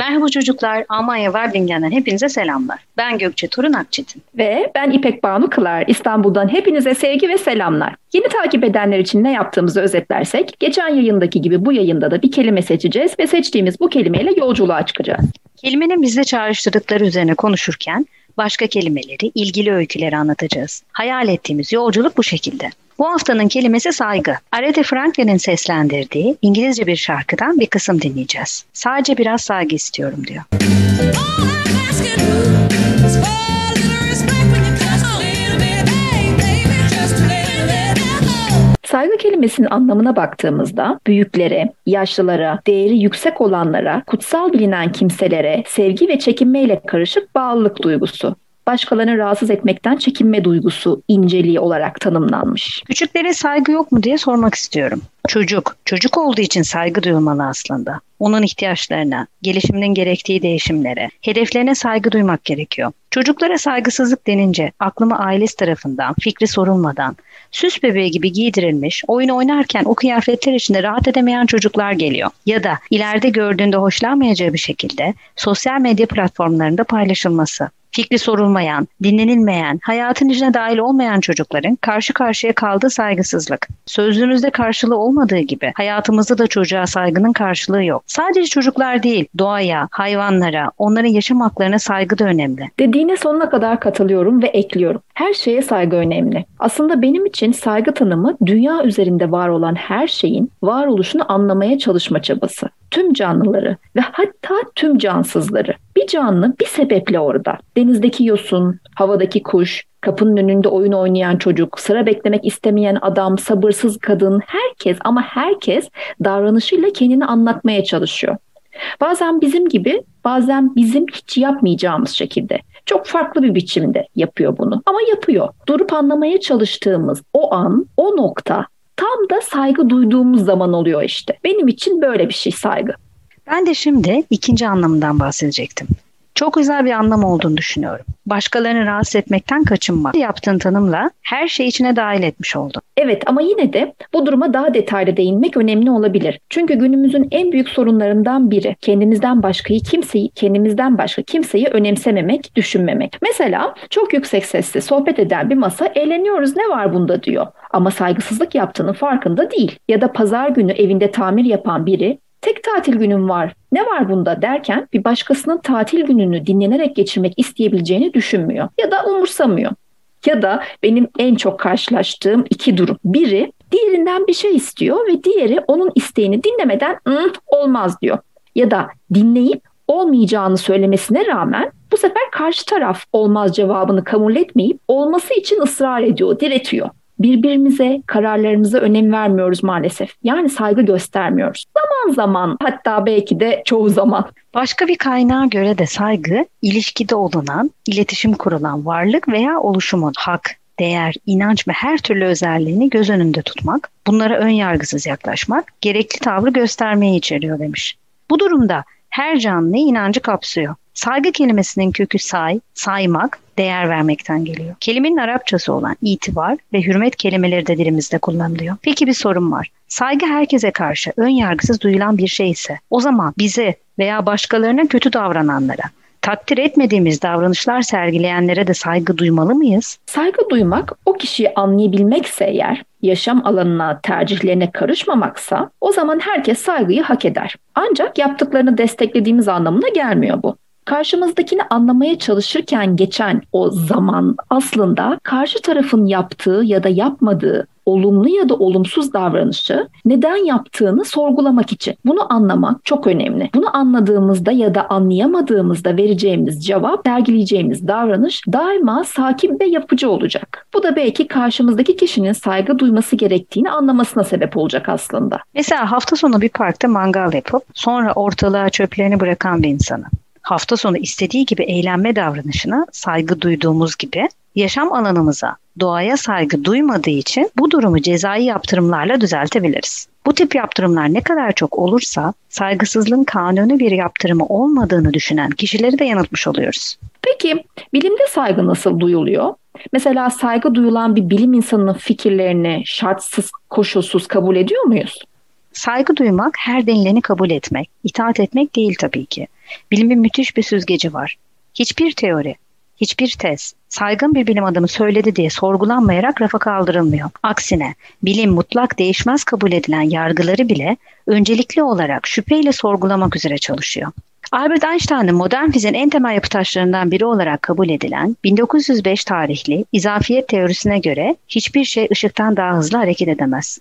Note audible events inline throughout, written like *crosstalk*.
Merhaba çocuklar, Almanya Werdingen'den hepinize selamlar. Ben Gökçe Turun Akçetin. Ve ben İpek Banu Kılar. İstanbul'dan hepinize sevgi ve selamlar. Yeni takip edenler için ne yaptığımızı özetlersek, geçen yayındaki gibi bu yayında da bir kelime seçeceğiz ve seçtiğimiz bu kelimeyle yolculuğa çıkacağız. Kelimenin bize çağrıştırdıkları üzerine konuşurken başka kelimeleri, ilgili öyküleri anlatacağız. Hayal ettiğimiz yolculuk bu şekilde. Bu haftanın kelimesi saygı. Aretha Franklin'in seslendirdiği İngilizce bir şarkıdan bir kısım dinleyeceğiz. Sadece biraz saygı istiyorum diyor. Saygı kelimesinin anlamına baktığımızda büyüklere, yaşlılara, değeri yüksek olanlara, kutsal bilinen kimselere sevgi ve çekinmeyle karışık bağlılık duygusu başkalarını rahatsız etmekten çekinme duygusu inceliği olarak tanımlanmış. Küçüklere saygı yok mu diye sormak istiyorum. Çocuk, çocuk olduğu için saygı duyulmalı aslında. Onun ihtiyaçlarına, gelişiminin gerektiği değişimlere, hedeflerine saygı duymak gerekiyor. Çocuklara saygısızlık denince aklıma ailesi tarafından, fikri sorulmadan, süs bebeği gibi giydirilmiş, oyun oynarken o kıyafetler içinde rahat edemeyen çocuklar geliyor. Ya da ileride gördüğünde hoşlanmayacağı bir şekilde sosyal medya platformlarında paylaşılması fikri sorulmayan, dinlenilmeyen, hayatın içine dahil olmayan çocukların karşı karşıya kaldığı saygısızlık. Sözlüğümüzde karşılığı olmadığı gibi hayatımızda da çocuğa saygının karşılığı yok. Sadece çocuklar değil, doğaya, hayvanlara, onların yaşam haklarına saygı da önemli. Dediğine sonuna kadar katılıyorum ve ekliyorum. Her şeye saygı önemli. Aslında benim için saygı tanımı dünya üzerinde var olan her şeyin varoluşunu anlamaya çalışma çabası. Tüm canlıları ve hatta tüm cansızları. Bir canlı bir sebeple orada. Denizdeki yosun, havadaki kuş, kapının önünde oyun oynayan çocuk, sıra beklemek istemeyen adam, sabırsız kadın, herkes ama herkes davranışıyla kendini anlatmaya çalışıyor. Bazen bizim gibi, bazen bizim hiç yapmayacağımız şekilde. Çok farklı bir biçimde yapıyor bunu ama yapıyor. Durup anlamaya çalıştığımız o an, o nokta tam da saygı duyduğumuz zaman oluyor işte. Benim için böyle bir şey saygı. Ben de şimdi ikinci anlamından bahsedecektim. Çok güzel bir anlam olduğunu düşünüyorum. Başkalarını rahatsız etmekten kaçınma. Yaptığın tanımla her şey içine dahil etmiş oldun. Evet ama yine de bu duruma daha detaylı değinmek önemli olabilir. Çünkü günümüzün en büyük sorunlarından biri kendimizden başkayı kimseyi, kendimizden başka kimseyi önemsememek, düşünmemek. Mesela çok yüksek sesle sohbet eden bir masa eğleniyoruz ne var bunda diyor. Ama saygısızlık yaptığının farkında değil. Ya da pazar günü evinde tamir yapan biri tek tatil günüm var ne var bunda derken bir başkasının tatil gününü dinlenerek geçirmek isteyebileceğini düşünmüyor ya da umursamıyor. Ya da benim en çok karşılaştığım iki durum. Biri diğerinden bir şey istiyor ve diğeri onun isteğini dinlemeden olmaz diyor. Ya da dinleyip olmayacağını söylemesine rağmen bu sefer karşı taraf olmaz cevabını kabul etmeyip olması için ısrar ediyor, diretiyor birbirimize, kararlarımıza önem vermiyoruz maalesef. Yani saygı göstermiyoruz. Zaman zaman hatta belki de çoğu zaman. Başka bir kaynağa göre de saygı, ilişkide olunan, iletişim kurulan varlık veya oluşumun hak, değer, inanç ve her türlü özelliğini göz önünde tutmak, bunlara ön yargısız yaklaşmak, gerekli tavrı göstermeyi içeriyor demiş. Bu durumda her canlı inancı kapsıyor. Saygı kelimesinin kökü say, saymak, değer vermekten geliyor. Kelimenin Arapçası olan itibar ve hürmet kelimeleri de dilimizde kullanılıyor. Peki bir sorun var. Saygı herkese karşı ön yargısız duyulan bir şey ise o zaman bize veya başkalarına kötü davrananlara, takdir etmediğimiz davranışlar sergileyenlere de saygı duymalı mıyız? Saygı duymak o kişiyi anlayabilmekse eğer, yaşam alanına, tercihlerine karışmamaksa o zaman herkes saygıyı hak eder. Ancak yaptıklarını desteklediğimiz anlamına gelmiyor bu karşımızdakini anlamaya çalışırken geçen o zaman aslında karşı tarafın yaptığı ya da yapmadığı olumlu ya da olumsuz davranışı neden yaptığını sorgulamak için. Bunu anlamak çok önemli. Bunu anladığımızda ya da anlayamadığımızda vereceğimiz cevap, sergileyeceğimiz davranış daima sakin ve yapıcı olacak. Bu da belki karşımızdaki kişinin saygı duyması gerektiğini anlamasına sebep olacak aslında. Mesela hafta sonu bir parkta mangal yapıp sonra ortalığa çöplerini bırakan bir insanı hafta sonu istediği gibi eğlenme davranışına saygı duyduğumuz gibi yaşam alanımıza, doğaya saygı duymadığı için bu durumu cezai yaptırımlarla düzeltebiliriz. Bu tip yaptırımlar ne kadar çok olursa saygısızlığın kanuni bir yaptırımı olmadığını düşünen kişileri de yanıltmış oluyoruz. Peki bilimde saygı nasıl duyuluyor? Mesela saygı duyulan bir bilim insanının fikirlerini şartsız, koşulsuz kabul ediyor muyuz? Saygı duymak her denileni kabul etmek, itaat etmek değil tabii ki. Bilimin müthiş bir süzgeci var. Hiçbir teori, hiçbir tez saygın bir bilim adamı söyledi diye sorgulanmayarak rafa kaldırılmıyor. Aksine bilim mutlak değişmez kabul edilen yargıları bile öncelikli olarak şüpheyle sorgulamak üzere çalışıyor. Albert Einstein'ın modern fiziğin en temel yapı taşlarından biri olarak kabul edilen 1905 tarihli izafiyet teorisine göre hiçbir şey ışıktan daha hızlı hareket edemez.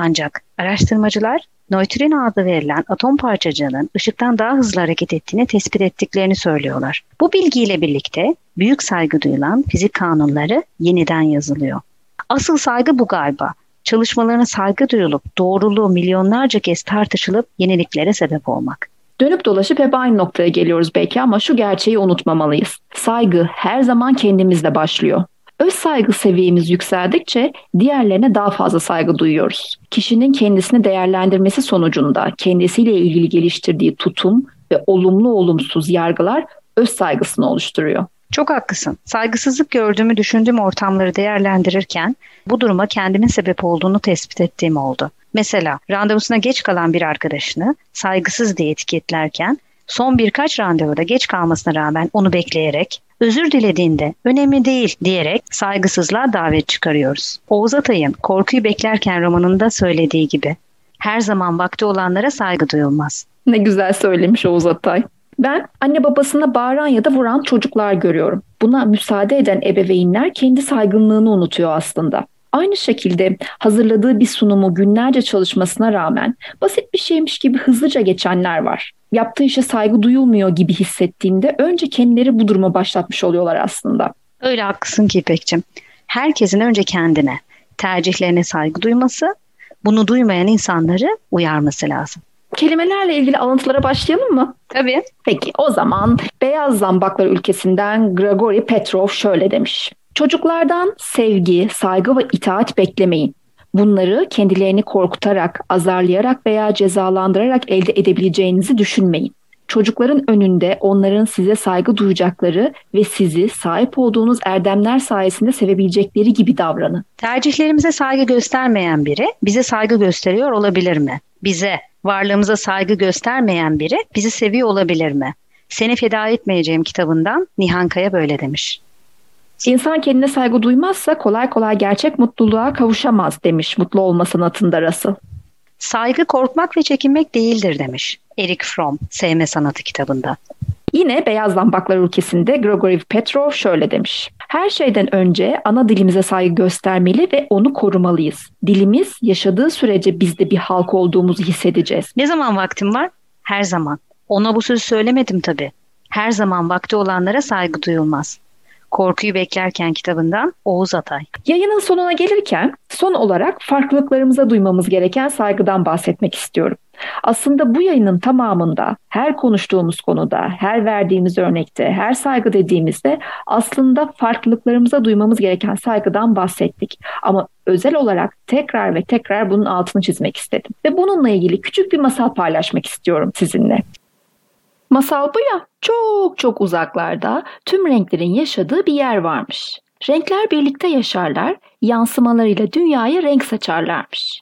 Ancak araştırmacılar nötrino adı verilen atom parçacığının ışıktan daha hızlı hareket ettiğini tespit ettiklerini söylüyorlar. Bu bilgiyle birlikte büyük saygı duyulan fizik kanunları yeniden yazılıyor. Asıl saygı bu galiba. Çalışmalarına saygı duyulup doğruluğu milyonlarca kez tartışılıp yeniliklere sebep olmak. Dönüp dolaşıp hep aynı noktaya geliyoruz belki ama şu gerçeği unutmamalıyız. Saygı her zaman kendimizle başlıyor. Öz saygı seviyemiz yükseldikçe diğerlerine daha fazla saygı duyuyoruz. Kişinin kendisini değerlendirmesi sonucunda kendisiyle ilgili geliştirdiği tutum ve olumlu olumsuz yargılar öz saygısını oluşturuyor. Çok haklısın. Saygısızlık gördüğümü düşündüğüm ortamları değerlendirirken bu duruma kendimin sebep olduğunu tespit ettiğim oldu. Mesela randevusuna geç kalan bir arkadaşını saygısız diye etiketlerken son birkaç randevuda geç kalmasına rağmen onu bekleyerek özür dilediğinde önemli değil diyerek saygısızlığa davet çıkarıyoruz. Oğuz Atay'ın Korkuyu Beklerken romanında söylediği gibi her zaman vakti olanlara saygı duyulmaz. Ne güzel söylemiş Oğuz Atay. Ben anne babasına bağıran ya da vuran çocuklar görüyorum. Buna müsaade eden ebeveynler kendi saygınlığını unutuyor aslında. Aynı şekilde hazırladığı bir sunumu günlerce çalışmasına rağmen basit bir şeymiş gibi hızlıca geçenler var. Yaptığı işe saygı duyulmuyor gibi hissettiğinde önce kendileri bu duruma başlatmış oluyorlar aslında. Öyle haklısın ki İpek'cim. Herkesin önce kendine, tercihlerine saygı duyması, bunu duymayan insanları uyarması lazım. Kelimelerle ilgili alıntılara başlayalım mı? Tabii. Peki o zaman Beyaz Zambaklar ülkesinden Grigori Petrov şöyle demiş. Çocuklardan sevgi, saygı ve itaat beklemeyin. Bunları kendilerini korkutarak, azarlayarak veya cezalandırarak elde edebileceğinizi düşünmeyin. Çocukların önünde onların size saygı duyacakları ve sizi sahip olduğunuz erdemler sayesinde sevebilecekleri gibi davranın. Tercihlerimize saygı göstermeyen biri bize saygı gösteriyor olabilir mi? Bize, varlığımıza saygı göstermeyen biri bizi seviyor olabilir mi? Seni feda etmeyeceğim kitabından Nihan Kaya böyle demiş. İnsan kendine saygı duymazsa kolay kolay gerçek mutluluğa kavuşamaz demiş mutlu olma sanatında Russell. Saygı korkmak ve çekinmek değildir demiş Erik Fromm Sevme Sanatı kitabında. Yine Beyaz Lambaklar ülkesinde Grigori Petrov şöyle demiş. Her şeyden önce ana dilimize saygı göstermeli ve onu korumalıyız. Dilimiz yaşadığı sürece biz de bir halk olduğumuzu hissedeceğiz. Ne zaman vaktim var? Her zaman. Ona bu sözü söylemedim tabii. Her zaman vakti olanlara saygı duyulmaz. Korkuyu Beklerken kitabından Oğuz Atay. Yayının sonuna gelirken son olarak farklılıklarımıza duymamız gereken saygıdan bahsetmek istiyorum. Aslında bu yayının tamamında her konuştuğumuz konuda, her verdiğimiz örnekte, her saygı dediğimizde aslında farklılıklarımıza duymamız gereken saygıdan bahsettik. Ama özel olarak tekrar ve tekrar bunun altını çizmek istedim. Ve bununla ilgili küçük bir masal paylaşmak istiyorum sizinle. Masal bu ya, çok çok uzaklarda tüm renklerin yaşadığı bir yer varmış. Renkler birlikte yaşarlar, yansımalarıyla dünyaya renk saçarlarmış.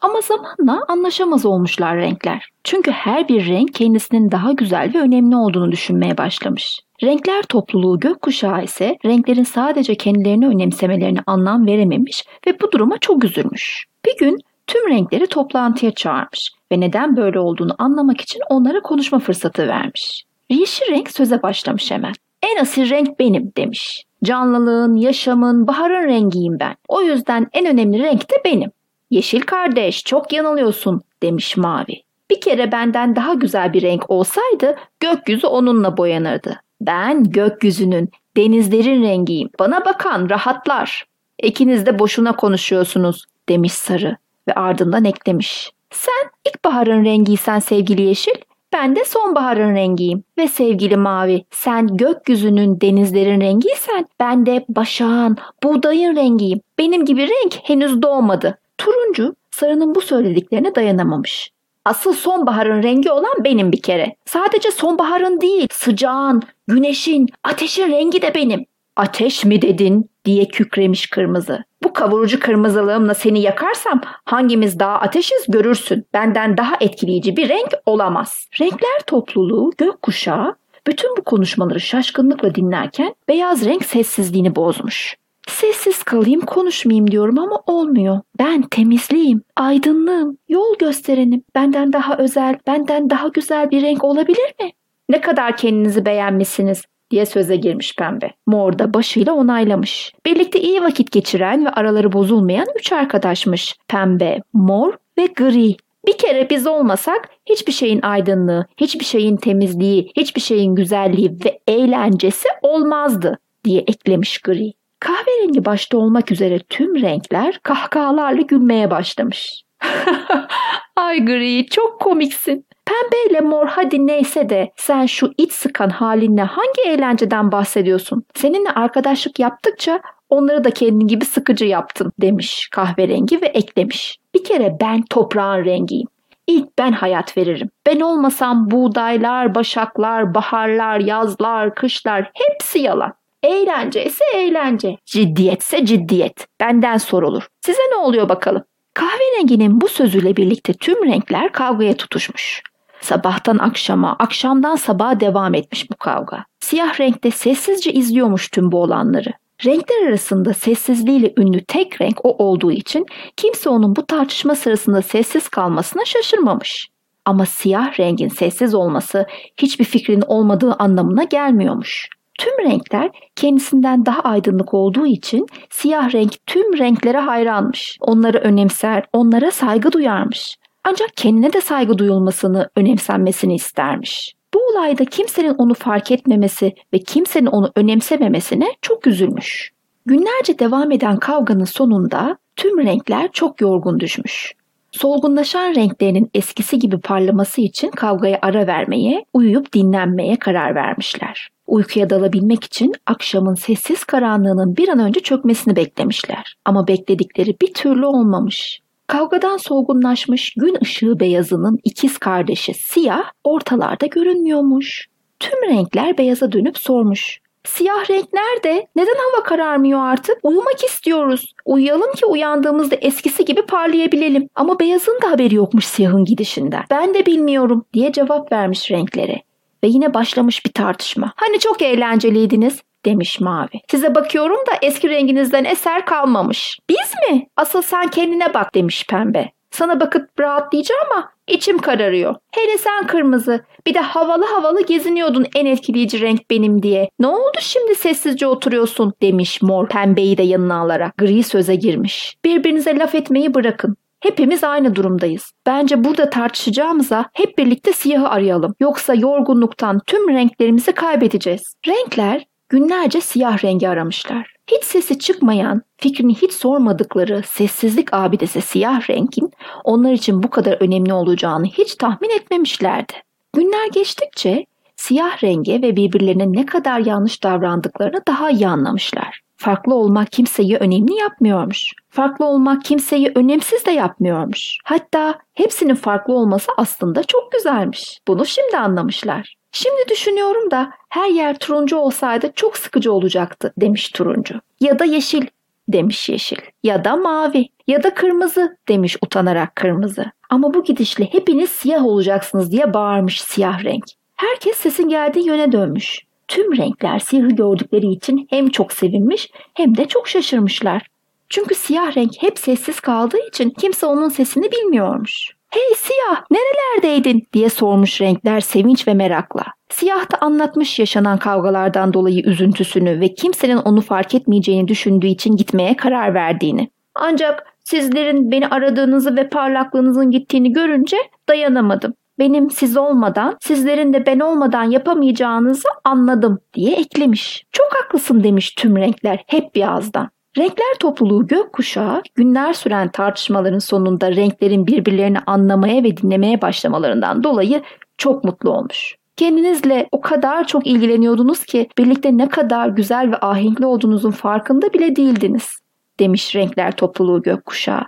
Ama zamanla anlaşamaz olmuşlar renkler. Çünkü her bir renk kendisinin daha güzel ve önemli olduğunu düşünmeye başlamış. Renkler topluluğu gökkuşağı ise renklerin sadece kendilerini önemsemelerine anlam verememiş ve bu duruma çok üzülmüş. Bir gün tüm renkleri toplantıya çağırmış ve neden böyle olduğunu anlamak için onlara konuşma fırsatı vermiş. Yeşil renk söze başlamış hemen. En asil renk benim demiş. Canlılığın, yaşamın, baharın rengiyim ben. O yüzden en önemli renk de benim. Yeşil kardeş çok yanılıyorsun demiş mavi. Bir kere benden daha güzel bir renk olsaydı gökyüzü onunla boyanırdı. Ben gökyüzünün, denizlerin rengiyim. Bana bakan rahatlar. İkiniz de boşuna konuşuyorsunuz demiş sarı ve ardından eklemiş. Sen ilkbaharın rengiysen sevgili yeşil, ben de sonbaharın rengiyim ve sevgili mavi. Sen gökyüzünün denizlerin rengiysen ben de başağın, buğdayın rengiyim. Benim gibi renk henüz doğmadı. Turuncu sarının bu söylediklerine dayanamamış. Asıl sonbaharın rengi olan benim bir kere. Sadece sonbaharın değil, sıcağın, güneşin, ateşin rengi de benim. Ateş mi dedin diye kükremiş kırmızı. Bu kavurucu kırmızılığımla seni yakarsam hangimiz daha ateşiz görürsün. Benden daha etkileyici bir renk olamaz. Renkler topluluğu gökkuşağı bütün bu konuşmaları şaşkınlıkla dinlerken beyaz renk sessizliğini bozmuş. Sessiz kalayım konuşmayayım diyorum ama olmuyor. Ben temizliğim, aydınlığım, yol gösterenim. Benden daha özel, benden daha güzel bir renk olabilir mi? Ne kadar kendinizi beğenmişsiniz diye söze girmiş pembe. Mor da başıyla onaylamış. Birlikte iyi vakit geçiren ve araları bozulmayan üç arkadaşmış. Pembe, mor ve gri. Bir kere biz olmasak hiçbir şeyin aydınlığı, hiçbir şeyin temizliği, hiçbir şeyin güzelliği ve eğlencesi olmazdı diye eklemiş gri. Kahverengi başta olmak üzere tüm renkler kahkahalarla gülmeye başlamış. *laughs* Ay gri çok komiksin. Pembeyle mor hadi neyse de sen şu iç sıkan halinle hangi eğlenceden bahsediyorsun? Seninle arkadaşlık yaptıkça onları da kendin gibi sıkıcı yaptın demiş kahverengi ve eklemiş. Bir kere ben toprağın rengiyim. İlk ben hayat veririm. Ben olmasam buğdaylar, başaklar, baharlar, yazlar, kışlar hepsi yalan. Eğlence ise eğlence, ciddiyetse ciddiyet. Benden sorulur. Size ne oluyor bakalım? Kahverenginin bu sözüyle birlikte tüm renkler kavgaya tutuşmuş. Sabahtan akşama, akşamdan sabaha devam etmiş bu kavga. Siyah renkte sessizce izliyormuş tüm bu olanları. Renkler arasında sessizliğiyle ünlü tek renk o olduğu için kimse onun bu tartışma sırasında sessiz kalmasına şaşırmamış. Ama siyah rengin sessiz olması hiçbir fikrin olmadığı anlamına gelmiyormuş. Tüm renkler kendisinden daha aydınlık olduğu için siyah renk tüm renklere hayranmış. Onları önemser, onlara saygı duyarmış. Ancak kendine de saygı duyulmasını, önemsenmesini istermiş. Bu olayda kimsenin onu fark etmemesi ve kimsenin onu önemsememesine çok üzülmüş. Günlerce devam eden kavganın sonunda tüm renkler çok yorgun düşmüş. Solgunlaşan renklerinin eskisi gibi parlaması için kavgaya ara vermeye, uyuyup dinlenmeye karar vermişler. Uykuya dalabilmek için akşamın sessiz karanlığının bir an önce çökmesini beklemişler. Ama bekledikleri bir türlü olmamış. Kavgadan solgunlaşmış gün ışığı beyazının ikiz kardeşi siyah ortalarda görünmüyormuş. Tüm renkler beyaza dönüp sormuş. Siyah renk nerede? Neden hava kararmıyor artık? Uyumak istiyoruz. Uyuyalım ki uyandığımızda eskisi gibi parlayabilelim. Ama beyazın da haberi yokmuş siyahın gidişinden. Ben de bilmiyorum diye cevap vermiş renklere. Ve yine başlamış bir tartışma. Hani çok eğlenceliydiniz demiş Mavi. Size bakıyorum da eski renginizden eser kalmamış. Biz mi? Asıl sen kendine bak demiş Pembe. Sana bakıp rahatlayacağım ama içim kararıyor. Hele sen kırmızı. Bir de havalı havalı geziniyordun en etkileyici renk benim diye. Ne oldu şimdi sessizce oturuyorsun demiş mor pembeyi de yanına alarak. Gri söze girmiş. Birbirinize laf etmeyi bırakın. Hepimiz aynı durumdayız. Bence burada tartışacağımıza hep birlikte siyahı arayalım. Yoksa yorgunluktan tüm renklerimizi kaybedeceğiz. Renkler günlerce siyah rengi aramışlar. Hiç sesi çıkmayan, fikrini hiç sormadıkları sessizlik abidesi siyah rengin onlar için bu kadar önemli olacağını hiç tahmin etmemişlerdi. Günler geçtikçe siyah renge ve birbirlerine ne kadar yanlış davrandıklarını daha iyi anlamışlar. Farklı olmak kimseyi önemli yapmıyormuş. Farklı olmak kimseyi önemsiz de yapmıyormuş. Hatta hepsinin farklı olması aslında çok güzelmiş. Bunu şimdi anlamışlar. Şimdi düşünüyorum da her yer turuncu olsaydı çok sıkıcı olacaktı demiş turuncu. Ya da yeşil demiş yeşil. Ya da mavi ya da kırmızı demiş utanarak kırmızı. Ama bu gidişle hepiniz siyah olacaksınız diye bağırmış siyah renk. Herkes sesin geldiği yöne dönmüş. Tüm renkler siyahı gördükleri için hem çok sevinmiş hem de çok şaşırmışlar. Çünkü siyah renk hep sessiz kaldığı için kimse onun sesini bilmiyormuş. Hey siyah nerelerdeydin diye sormuş renkler sevinç ve merakla. Siyah da anlatmış yaşanan kavgalardan dolayı üzüntüsünü ve kimsenin onu fark etmeyeceğini düşündüğü için gitmeye karar verdiğini. Ancak sizlerin beni aradığınızı ve parlaklığınızın gittiğini görünce dayanamadım. Benim siz olmadan, sizlerin de ben olmadan yapamayacağınızı anladım diye eklemiş. Çok haklısın demiş tüm renkler hep bir ağızdan. Renkler topluluğu gökkuşağı günler süren tartışmaların sonunda renklerin birbirlerini anlamaya ve dinlemeye başlamalarından dolayı çok mutlu olmuş. Kendinizle o kadar çok ilgileniyordunuz ki birlikte ne kadar güzel ve ahenkli olduğunuzun farkında bile değildiniz demiş renkler topluluğu gökkuşağı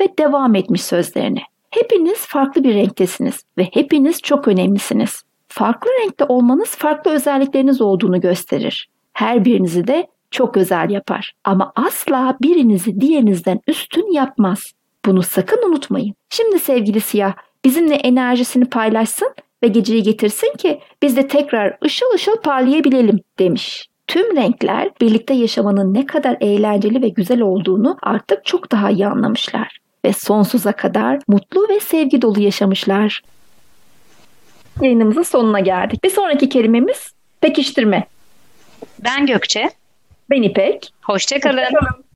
ve devam etmiş sözlerine. Hepiniz farklı bir renktesiniz ve hepiniz çok önemlisiniz. Farklı renkte olmanız farklı özellikleriniz olduğunu gösterir. Her birinizi de çok özel yapar. Ama asla birinizi diğerinizden üstün yapmaz. Bunu sakın unutmayın. Şimdi sevgili siyah bizimle enerjisini paylaşsın ve geceyi getirsin ki biz de tekrar ışıl ışıl parlayabilelim demiş. Tüm renkler birlikte yaşamanın ne kadar eğlenceli ve güzel olduğunu artık çok daha iyi anlamışlar ve sonsuza kadar mutlu ve sevgi dolu yaşamışlar. Yayınımızın sonuna geldik. Bir sonraki kelimemiz pekiştirme. Ben Gökçe. Ben İpek. Hoşçakalın. Hoşçakalın.